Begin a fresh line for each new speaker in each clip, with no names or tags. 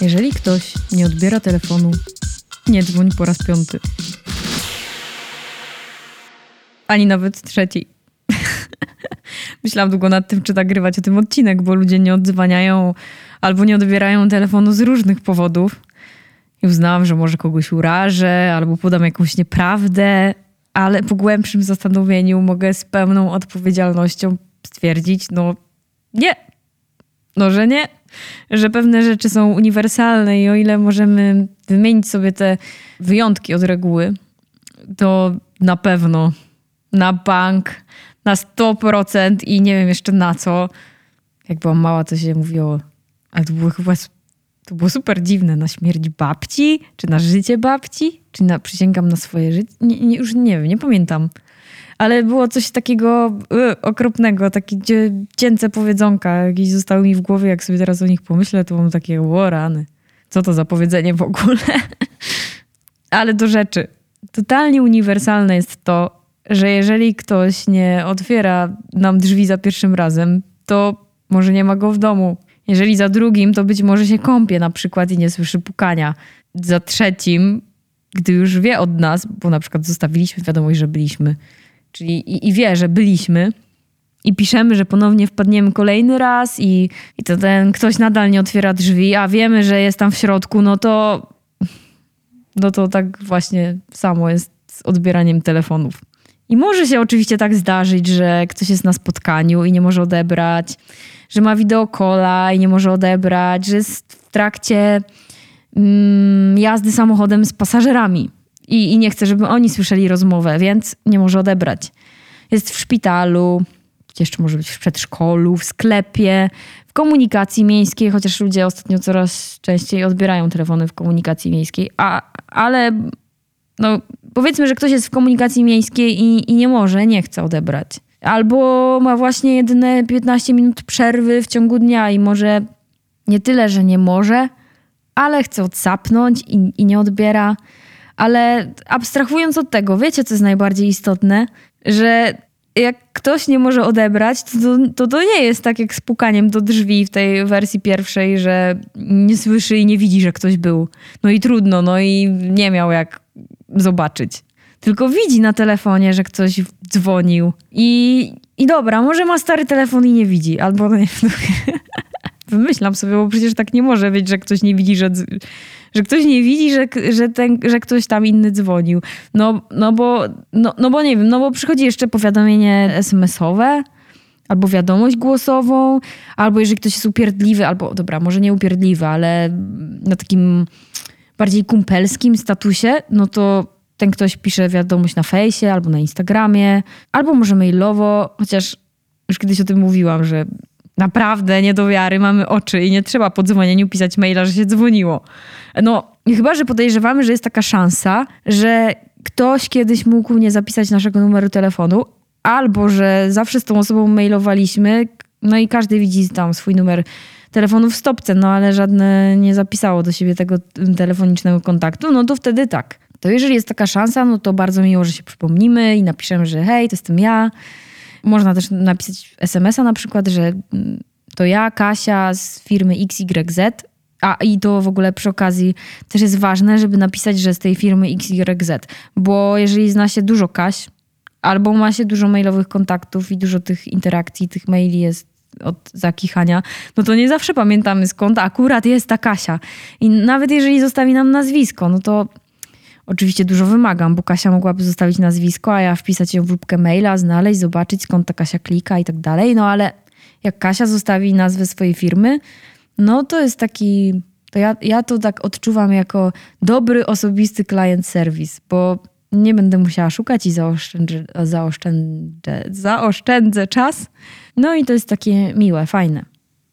Jeżeli ktoś nie odbiera telefonu, nie dzwoń po raz piąty. Ani nawet trzeci. Myślałam długo nad tym, czy nagrywać o tym odcinek, bo ludzie nie odzwaniają albo nie odbierają telefonu z różnych powodów. I uznałam, że może kogoś urażę albo podam jakąś nieprawdę, ale po głębszym zastanowieniu mogę z pełną odpowiedzialnością stwierdzić, no nie, no że nie, że pewne rzeczy są uniwersalne i o ile możemy wymienić sobie te wyjątki od reguły, to na pewno na bank, na 100% i nie wiem jeszcze na co. Jak byłam mała, to się mówiło, ale to było chyba to było super dziwne. Na śmierć babci? Czy na życie babci? Czy na, przysięgam na swoje życie? Nie, nie, już nie wiem, nie pamiętam. Ale było coś takiego y, okropnego, takie cięce powiedzonka jakieś zostały mi w głowie. Jak sobie teraz o nich pomyślę, to mam takie, o rany. Co to za powiedzenie w ogóle? Ale do rzeczy. Totalnie uniwersalne jest to, że jeżeli ktoś nie otwiera nam drzwi za pierwszym razem, to może nie ma go w domu. Jeżeli za drugim, to być może się kąpie na przykład i nie słyszy pukania. Za trzecim, gdy już wie od nas, bo na przykład zostawiliśmy wiadomość, że byliśmy, czyli i, i wie, że byliśmy, i piszemy, że ponownie wpadniemy kolejny raz i, i to ten ktoś nadal nie otwiera drzwi, a wiemy, że jest tam w środku, no to no to tak właśnie samo jest z odbieraniem telefonów. I może się oczywiście tak zdarzyć, że ktoś jest na spotkaniu i nie może odebrać, że ma wideokola i nie może odebrać, że jest w trakcie mm, jazdy samochodem z pasażerami i, i nie chce, żeby oni słyszeli rozmowę, więc nie może odebrać. Jest w szpitalu, jeszcze może być w przedszkolu, w sklepie, w komunikacji miejskiej, chociaż ludzie ostatnio coraz częściej odbierają telefony w komunikacji miejskiej, a, ale no, powiedzmy, że ktoś jest w komunikacji miejskiej i, i nie może, nie chce odebrać. Albo ma właśnie jedyne 15 minut przerwy w ciągu dnia i może nie tyle, że nie może, ale chce odsapnąć i, i nie odbiera. Ale abstrahując od tego, wiecie, co jest najbardziej istotne? Że jak ktoś nie może odebrać, to, to, to nie jest tak jak z pukaniem do drzwi w tej wersji pierwszej, że nie słyszy i nie widzi, że ktoś był. No i trudno, no i nie miał jak zobaczyć. Tylko widzi na telefonie, że ktoś dzwonił. I, i dobra, może ma stary telefon i nie widzi. Albo no nie wiem. Wymyślam sobie, bo przecież tak nie może być, że ktoś nie widzi, że, że ktoś nie widzi, że, że, ten, że ktoś tam inny dzwonił. No, no, bo, no, no bo nie wiem, no bo przychodzi jeszcze powiadomienie SMS-owe, albo wiadomość głosową, albo jeżeli ktoś jest upierdliwy, albo dobra, może nie upierdliwy, ale na takim bardziej kumpelskim statusie, no to ten ktoś pisze wiadomość na fejsie albo na Instagramie, albo może mailowo, chociaż już kiedyś o tym mówiłam, że naprawdę nie do wiary mamy oczy i nie trzeba po dzwonieniu pisać maila, że się dzwoniło. No, chyba, że podejrzewamy, że jest taka szansa, że ktoś kiedyś mógł nie zapisać naszego numeru telefonu, albo że zawsze z tą osobą mailowaliśmy, no i każdy widzi tam swój numer telefonu w stopce, no ale żadne nie zapisało do siebie tego telefonicznego kontaktu, no to wtedy tak. To jeżeli jest taka szansa, no to bardzo miło, że się przypomnimy i napiszemy, że hej, to jestem ja. Można też napisać SMS-a na przykład, że mm, to ja, Kasia z firmy XYZ. A i to w ogóle przy okazji też jest ważne, żeby napisać, że z tej firmy XYZ, bo jeżeli zna się dużo Kaś, albo ma się dużo mailowych kontaktów i dużo tych interakcji, tych maili jest od zakichania, no to nie zawsze pamiętamy skąd akurat jest ta Kasia. I nawet jeżeli zostawi nam nazwisko, no to oczywiście dużo wymagam, bo Kasia mogłaby zostawić nazwisko, a ja wpisać ją w lubkę maila, znaleźć, zobaczyć skąd ta Kasia klika i tak dalej. No ale jak Kasia zostawi nazwę swojej firmy, no to jest taki, to ja, ja to tak odczuwam jako dobry, osobisty client service, bo nie będę musiała szukać i zaoszczędzę, zaoszczędzę, zaoszczędzę czas. No i to jest takie miłe, fajne,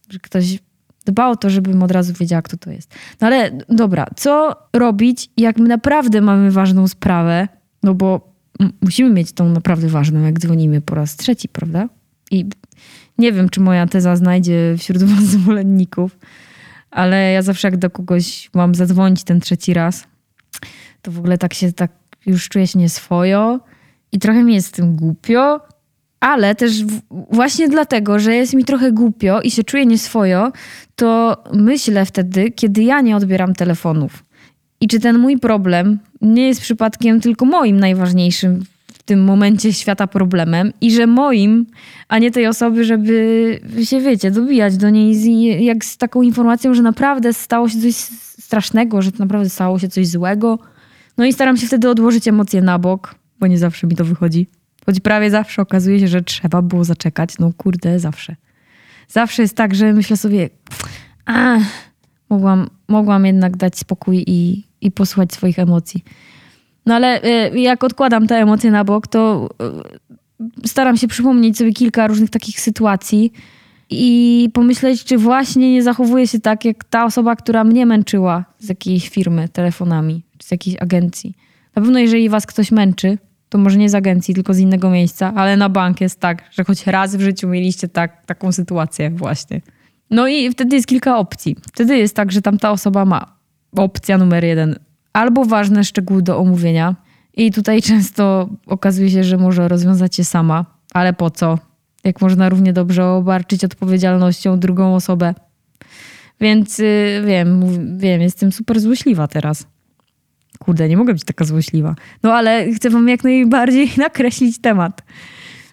że ktoś dba o to, żebym od razu wiedziała, kto to jest. No ale dobra, co robić, jak my naprawdę mamy ważną sprawę, no bo musimy mieć tą naprawdę ważną, jak dzwonimy po raz trzeci, prawda? I nie wiem, czy moja teza znajdzie wśród was zwolenników, ale ja zawsze jak do kogoś mam zadzwonić ten trzeci raz, to w ogóle tak się tak już czuję się nieswojo i trochę mi jest z tym głupio, Ale też właśnie dlatego, że jest mi trochę głupio i się czuję nieswojo, to myślę wtedy, kiedy ja nie odbieram telefonów. I czy ten mój problem nie jest przypadkiem tylko moim najważniejszym w tym momencie świata problemem i że moim, a nie tej osoby, żeby się, wiecie, dobijać do niej z, jak z taką informacją, że naprawdę stało się coś strasznego, że naprawdę stało się coś złego. No i staram się wtedy odłożyć emocje na bok, bo nie zawsze mi to wychodzi. Choć prawie zawsze okazuje się, że trzeba było zaczekać. No kurde, zawsze. Zawsze jest tak, że myślę sobie, a, mogłam, mogłam jednak dać spokój i, i posłuchać swoich emocji. No ale y, jak odkładam te emocje na bok, to y, staram się przypomnieć sobie kilka różnych takich sytuacji i pomyśleć, czy właśnie nie zachowuje się tak, jak ta osoba, która mnie męczyła z jakiejś firmy telefonami, czy z jakiejś agencji. Na pewno jeżeli was ktoś męczy, to może nie z agencji, tylko z innego miejsca, ale na bank jest tak, że choć raz w życiu mieliście tak, taką sytuację właśnie. No i wtedy jest kilka opcji. Wtedy jest tak, że tamta osoba ma opcja numer jeden albo ważne szczegóły do omówienia. I tutaj często okazuje się, że może rozwiązać je sama, ale po co? Jak można równie dobrze obarczyć odpowiedzialnością drugą osobę. Więc yy, wiem, wiem, jestem super złośliwa teraz. Kurde, nie mogę być taka złośliwa. No ale chcę wam jak najbardziej nakreślić temat.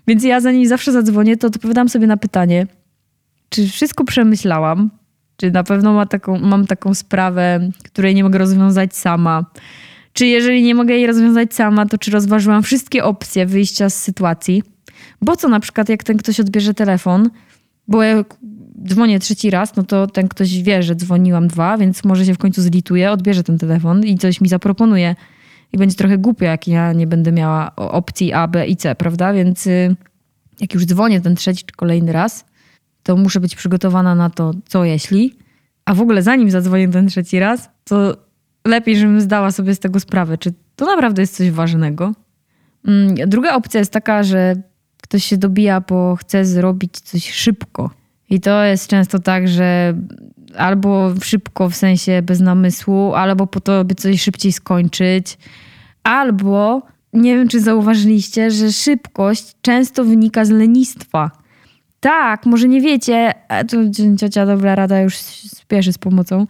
Więc ja zanim zawsze zadzwonię, to odpowiadam sobie na pytanie, czy wszystko przemyślałam, czy na pewno ma taką, mam taką sprawę, której nie mogę rozwiązać sama? Czy jeżeli nie mogę jej rozwiązać sama, to czy rozważyłam wszystkie opcje wyjścia z sytuacji? Bo co na przykład, jak ten ktoś odbierze telefon, bo ja dzwonię trzeci raz, no to ten ktoś wie, że dzwoniłam dwa, więc może się w końcu zlituje, odbierze ten telefon i coś mi zaproponuje. I będzie trochę głupio, jak ja nie będę miała opcji A, B i C, prawda? Więc y, jak już dzwonię ten trzeci czy kolejny raz, to muszę być przygotowana na to, co jeśli. A w ogóle zanim zadzwonię ten trzeci raz, to lepiej, żebym zdała sobie z tego sprawę, czy to naprawdę jest coś ważnego. Mm, druga opcja jest taka, że ktoś się dobija, bo chce zrobić coś szybko. I to jest często tak, że albo szybko w sensie bez namysłu, albo po to, by coś szybciej skończyć, albo nie wiem, czy zauważyliście, że szybkość często wynika z lenistwa. Tak, może nie wiecie, tu ciocia dobra rada już spieszy z pomocą,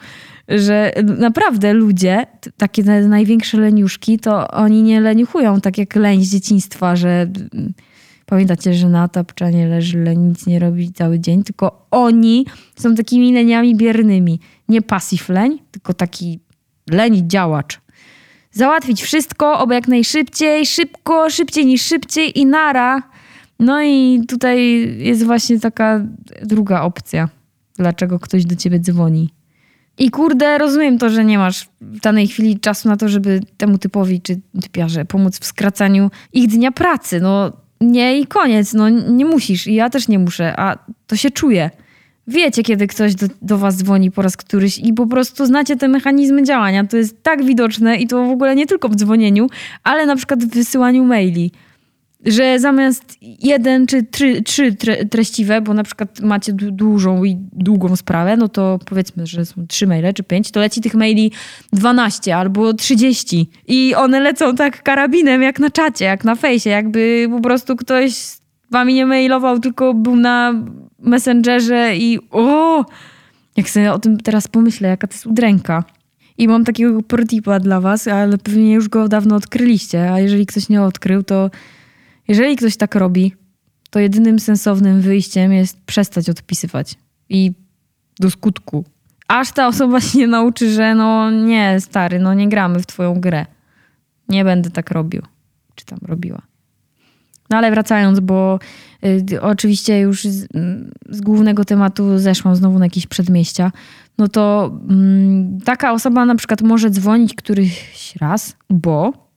że naprawdę ludzie, takie największe leniuszki, to oni nie leniuchują tak jak leń z dzieciństwa, że pamiętacie, że na tapczanie leży leń, nic nie robi cały dzień, tylko oni są takimi leniami biernymi. Nie pasyw leń, tylko taki leń działacz. Załatwić wszystko, oby jak najszybciej, szybko, szybciej niż szybciej i nara no i tutaj jest właśnie taka druga opcja, dlaczego ktoś do ciebie dzwoni. I kurde, rozumiem to, że nie masz w danej chwili czasu na to, żeby temu typowi czy typiarze pomóc w skracaniu ich dnia pracy. No nie i koniec, no nie musisz i ja też nie muszę, a to się czuje. Wiecie, kiedy ktoś do, do was dzwoni po raz któryś i po prostu znacie te mechanizmy działania. To jest tak widoczne i to w ogóle nie tylko w dzwonieniu, ale na przykład w wysyłaniu maili że zamiast jeden czy trzy, trzy treściwe, bo na przykład macie dużą i długą sprawę, no to powiedzmy, że są trzy maile czy pięć, to leci tych maili 12 albo 30 i one lecą tak karabinem jak na czacie, jak na fejsie, jakby po prostu ktoś z wami nie mailował, tylko był na Messengerze i o, jak sobie o tym teraz pomyślę, jaka to jest udręka. I mam takiego protipa dla was, ale pewnie już go dawno odkryliście, a jeżeli ktoś nie odkrył, to jeżeli ktoś tak robi, to jedynym sensownym wyjściem jest przestać odpisywać i do skutku. Aż ta osoba się nauczy, że no nie, stary, no nie gramy w twoją grę. Nie będę tak robił. Czy tam robiła. No ale wracając, bo y, oczywiście już z, z, głównego tematu zeszłam znowu na jakieś przedmieścia, no to y, taka osoba na przykład może dzwonić któryś raz, bo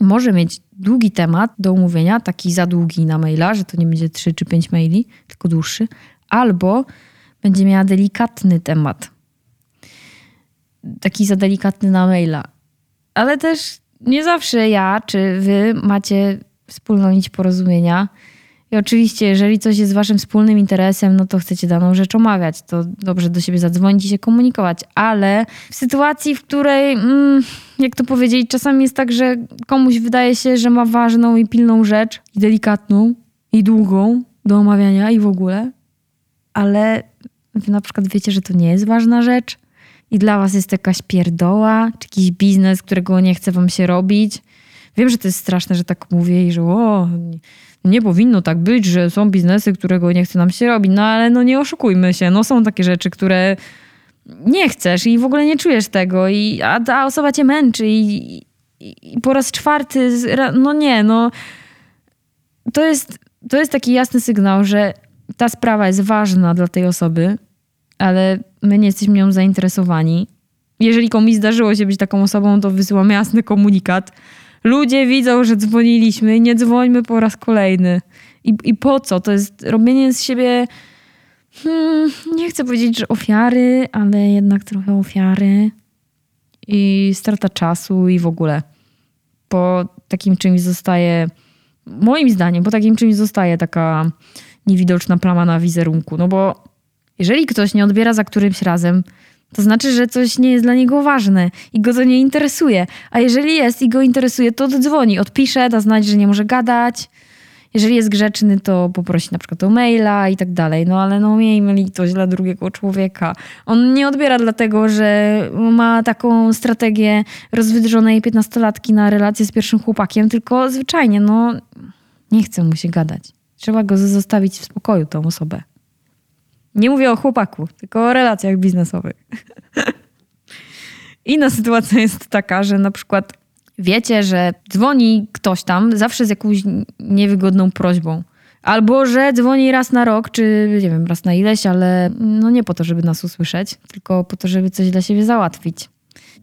może mieć długi temat do umówienia, taki za długi na maila, że to nie będzie 3 czy 5 maili, tylko dłuższy, albo będzie miała delikatny temat. Taki za delikatny na maila. Ale też nie zawsze ja czy wy macie wspólną nić porozumienia i oczywiście, jeżeli coś jest waszym wspólnym interesem, no to chcecie daną rzecz omawiać. To dobrze do siebie zadzwonić i się komunikować. Ale w sytuacji, w której, mm, jak to powiedzieć, czasami jest tak, że komuś wydaje się, że ma ważną i pilną rzecz i delikatną, i długą do omawiania i w ogóle, ale wy na przykład wiecie, że to nie jest ważna rzecz i dla was jest jakaś pierdoła, czy jakiś biznes, którego nie chce wam się robić. Wiem, że to jest straszne, że tak mówię i że o, nie powinno tak być, że są biznesy, którego nie chce nam się robić, no ale no nie oszukujmy się, no są takie rzeczy, które nie chcesz i w ogóle nie czujesz tego, i, a ta osoba cię męczy i, i, i po raz czwarty, no nie, no to jest, to jest taki jasny sygnał, że ta sprawa jest ważna dla tej osoby, ale my nie jesteśmy nią zainteresowani. Jeżeli komuś zdarzyło się być taką osobą, to wysyłam jasny komunikat. Ludzie widzą, że dzwoniliśmy i nie dzwońmy po raz kolejny. I, I po co? To jest robienie z siebie Hmm, nie chcę powiedzieć, że ofiary, ale jednak trochę ofiary i strata czasu i w ogóle. Po takim czymś zostaje, moim zdaniem, po takim czymś zostaje taka niewidoczna plama na wizerunku. No bo jeżeli ktoś nie odbiera za którymś razem, to znaczy, że coś nie jest dla niego ważne i go to nie interesuje. A jeżeli jest i go interesuje, to dzwoni, odpisze, da znać, że nie może gadać, jeżeli jest grzeczny, to poprosi na przykład o maila i tak dalej. No ale no miejmy litość dla drugiego człowieka. On nie odbiera dlatego, że ma taką strategię rozwydrzonej piętnastolatki na relację z pierwszym chłopakiem, tylko zwyczajnie, no nie chce mu się gadać. Trzeba go zostawić w spokoju, tą osobę. Nie mówię o chłopaku, tylko o relacjach biznesowych. Inna sytuacja jest taka, że na przykład wiecie, że dzwoni ktoś tam zawsze z jakąś niewygodną prośbą. Albo że dzwoni raz na rok, czy nie wiem, raz na ileś, ale no nie po to, żeby nas usłyszeć, tylko po to, żeby coś dla siebie załatwić.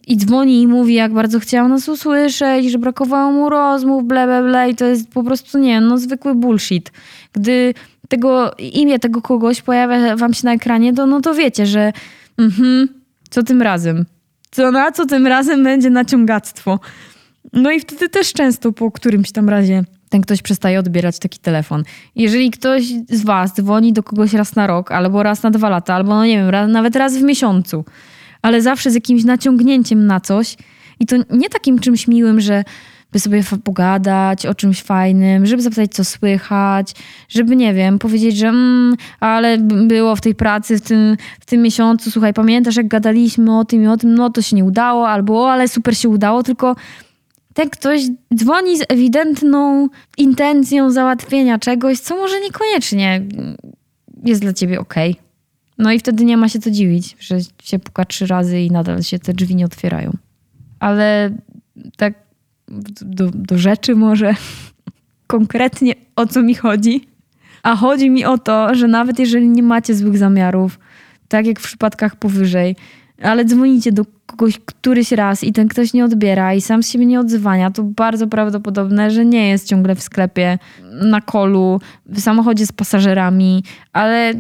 I dzwoni i mówi, jak bardzo chciał nas usłyszeć, że brakowało mu rozmów, ble, ble, ble. I to jest po prostu, nie no zwykły bullshit. Gdy tego imię tego kogoś pojawia wam się na ekranie, to no to wiecie, że mhm, co tym razem? Co na co tym razem będzie naciągactwo? No i wtedy też często po którymś tam razie ten ktoś przestaje odbierać taki telefon. Jeżeli ktoś z was dzwoni do kogoś raz na rok, albo raz na dwa lata, albo no nie wiem, raz, nawet raz w miesiącu, ale zawsze z jakimś naciągnięciem na coś i to nie takim czymś miłym, że by sobie pogadać o czymś fajnym, żeby zapytać, co słychać, żeby, nie wiem, powiedzieć, że mm, ale było w tej pracy w tym, w tym miesiącu, słuchaj, pamiętasz, jak gadaliśmy o tym i o tym, no to się nie udało, albo o, ale super się udało, tylko ten ktoś dzwoni z ewidentną intencją załatwienia czegoś, co może niekoniecznie jest dla ciebie ok. No i wtedy nie ma się co dziwić, że się puka trzy razy i nadal się te drzwi nie otwierają. Ale tak do, do rzeczy może konkretnie o co mi chodzi. A chodzi mi o to, że nawet jeżeli nie macie złych zamiarów, tak jak w przypadkach powyżej, ale dzwonicie do kogoś któryś raz i ten ktoś nie odbiera i sam z siebie nie odzwania, to bardzo prawdopodobne, że nie jest ciągle w sklepie, na kolu, w samochodzie z pasażerami, ale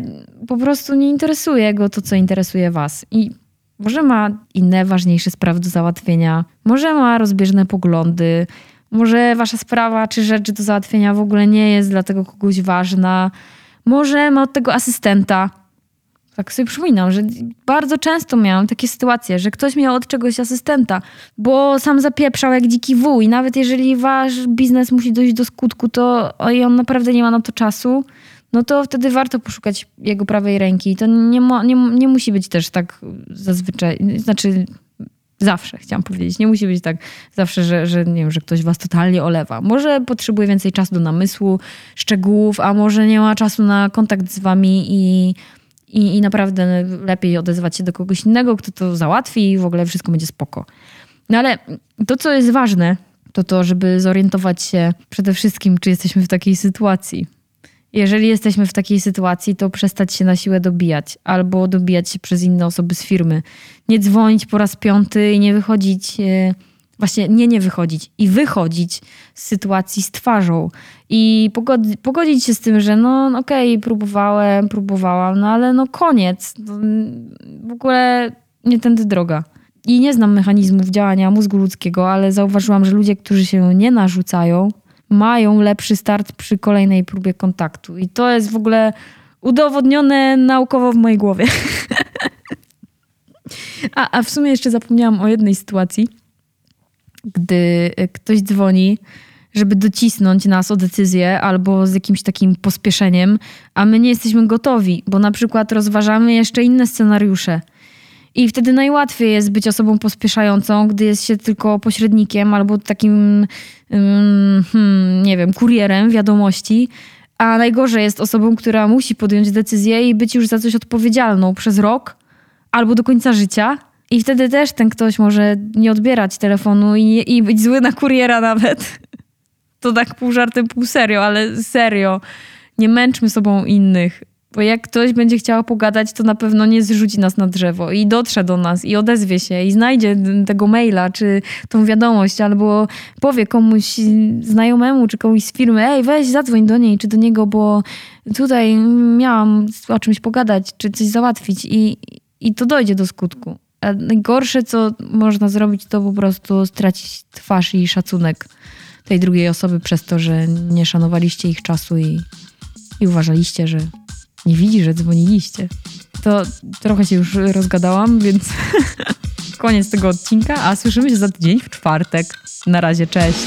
po prostu nie interesuje go to, co interesuje was. I może ma inne, ważniejsze sprawy do załatwienia, może ma rozbieżne poglądy, może wasza sprawa czy rzecz do załatwienia w ogóle nie jest dla tego kogoś ważna, może ma od tego asystenta, tak sobie przypominam, że bardzo często miałam takie sytuacje, że ktoś miał od czegoś asystenta, bo sam zapieprzał jak dziki i nawet jeżeli wasz biznes musi dojść do skutku, to i on naprawdę nie ma na to czasu, no to wtedy warto poszukać jego prawej ręki. To nie, nie, nie musi być też tak zazwyczaj, znaczy zawsze chciałam powiedzieć. Nie musi być tak zawsze, że, że, nie wiem, że ktoś was totalnie olewa. Może potrzebuje więcej czasu do namysłu, szczegółów, a może nie ma czasu na kontakt z wami i i, i naprawdę lepiej odezwać się do kogoś innego, kto to załatwi i w ogóle wszystko będzie spoko. No ale to, co jest ważne, to to, żeby zorientować się przede wszystkim, czy jesteśmy w takiej sytuacji. Jeżeli jesteśmy w takiej sytuacji, to przestać się na siłę dobijać albo dobijać się przez inne osoby z firmy. Nie dzwonić po raz piąty i nie wychodzić e, właśnie nie nie wychodzić i wychodzić z sytuacji z twarzą i pogodzić, pogodzić się z tym, że no okej, okay, próbowałem, próbowałam, no ale no koniec. W ogóle nie tędy droga. I nie znam mechanizmów działania mózgu ludzkiego, ale zauważyłam, że ludzie, którzy się nie narzucają, mają lepszy start przy kolejnej próbie kontaktu. I to jest w ogóle udowodnione naukowo w mojej głowie. a, a w sumie jeszcze zapomniałam o jednej sytuacji gdy ktoś dzwoni żeby docisnąć nas o decyzję albo z jakimś takim pospieszeniem, a my nie jesteśmy gotowi, bo na przykład rozważamy jeszcze inne scenariusze. I wtedy najłatwiej jest być osobą pospieszającą, gdy jest się tylko pośrednikiem albo takim, um, hmm, nie wiem, kurierem wiadomości. A najgorzej jest osobą, która musi podjąć decyzję i być już za coś odpowiedzialną przez rok albo do końca życia. I wtedy też ten ktoś może nie odbierać telefonu i, i być zły na kuriera nawet. To tak pół żartem, pół serio, ale serio. Nie męczmy sobą innych. Bo jak ktoś będzie chciał pogadać, to na pewno nie zrzuci nas na drzewo i dotrze do nas i odezwie się i znajdzie tego maila czy tą wiadomość albo powie komuś znajomemu czy komuś z firmy ej weź zadzwoń do niej czy do niego, bo tutaj miałam o czymś pogadać czy coś załatwić i, i to dojdzie do skutku. A najgorsze, co można zrobić, to po prostu stracić twarz i szacunek tej drugiej osoby przez to, że nie szanowaliście ich czasu i, i uważaliście, że nie widzi, że dzwoniliście. To trochę się już rozgadałam, więc koniec tego odcinka, a słyszymy się za tydzień w czwartek. Na razie, cześć.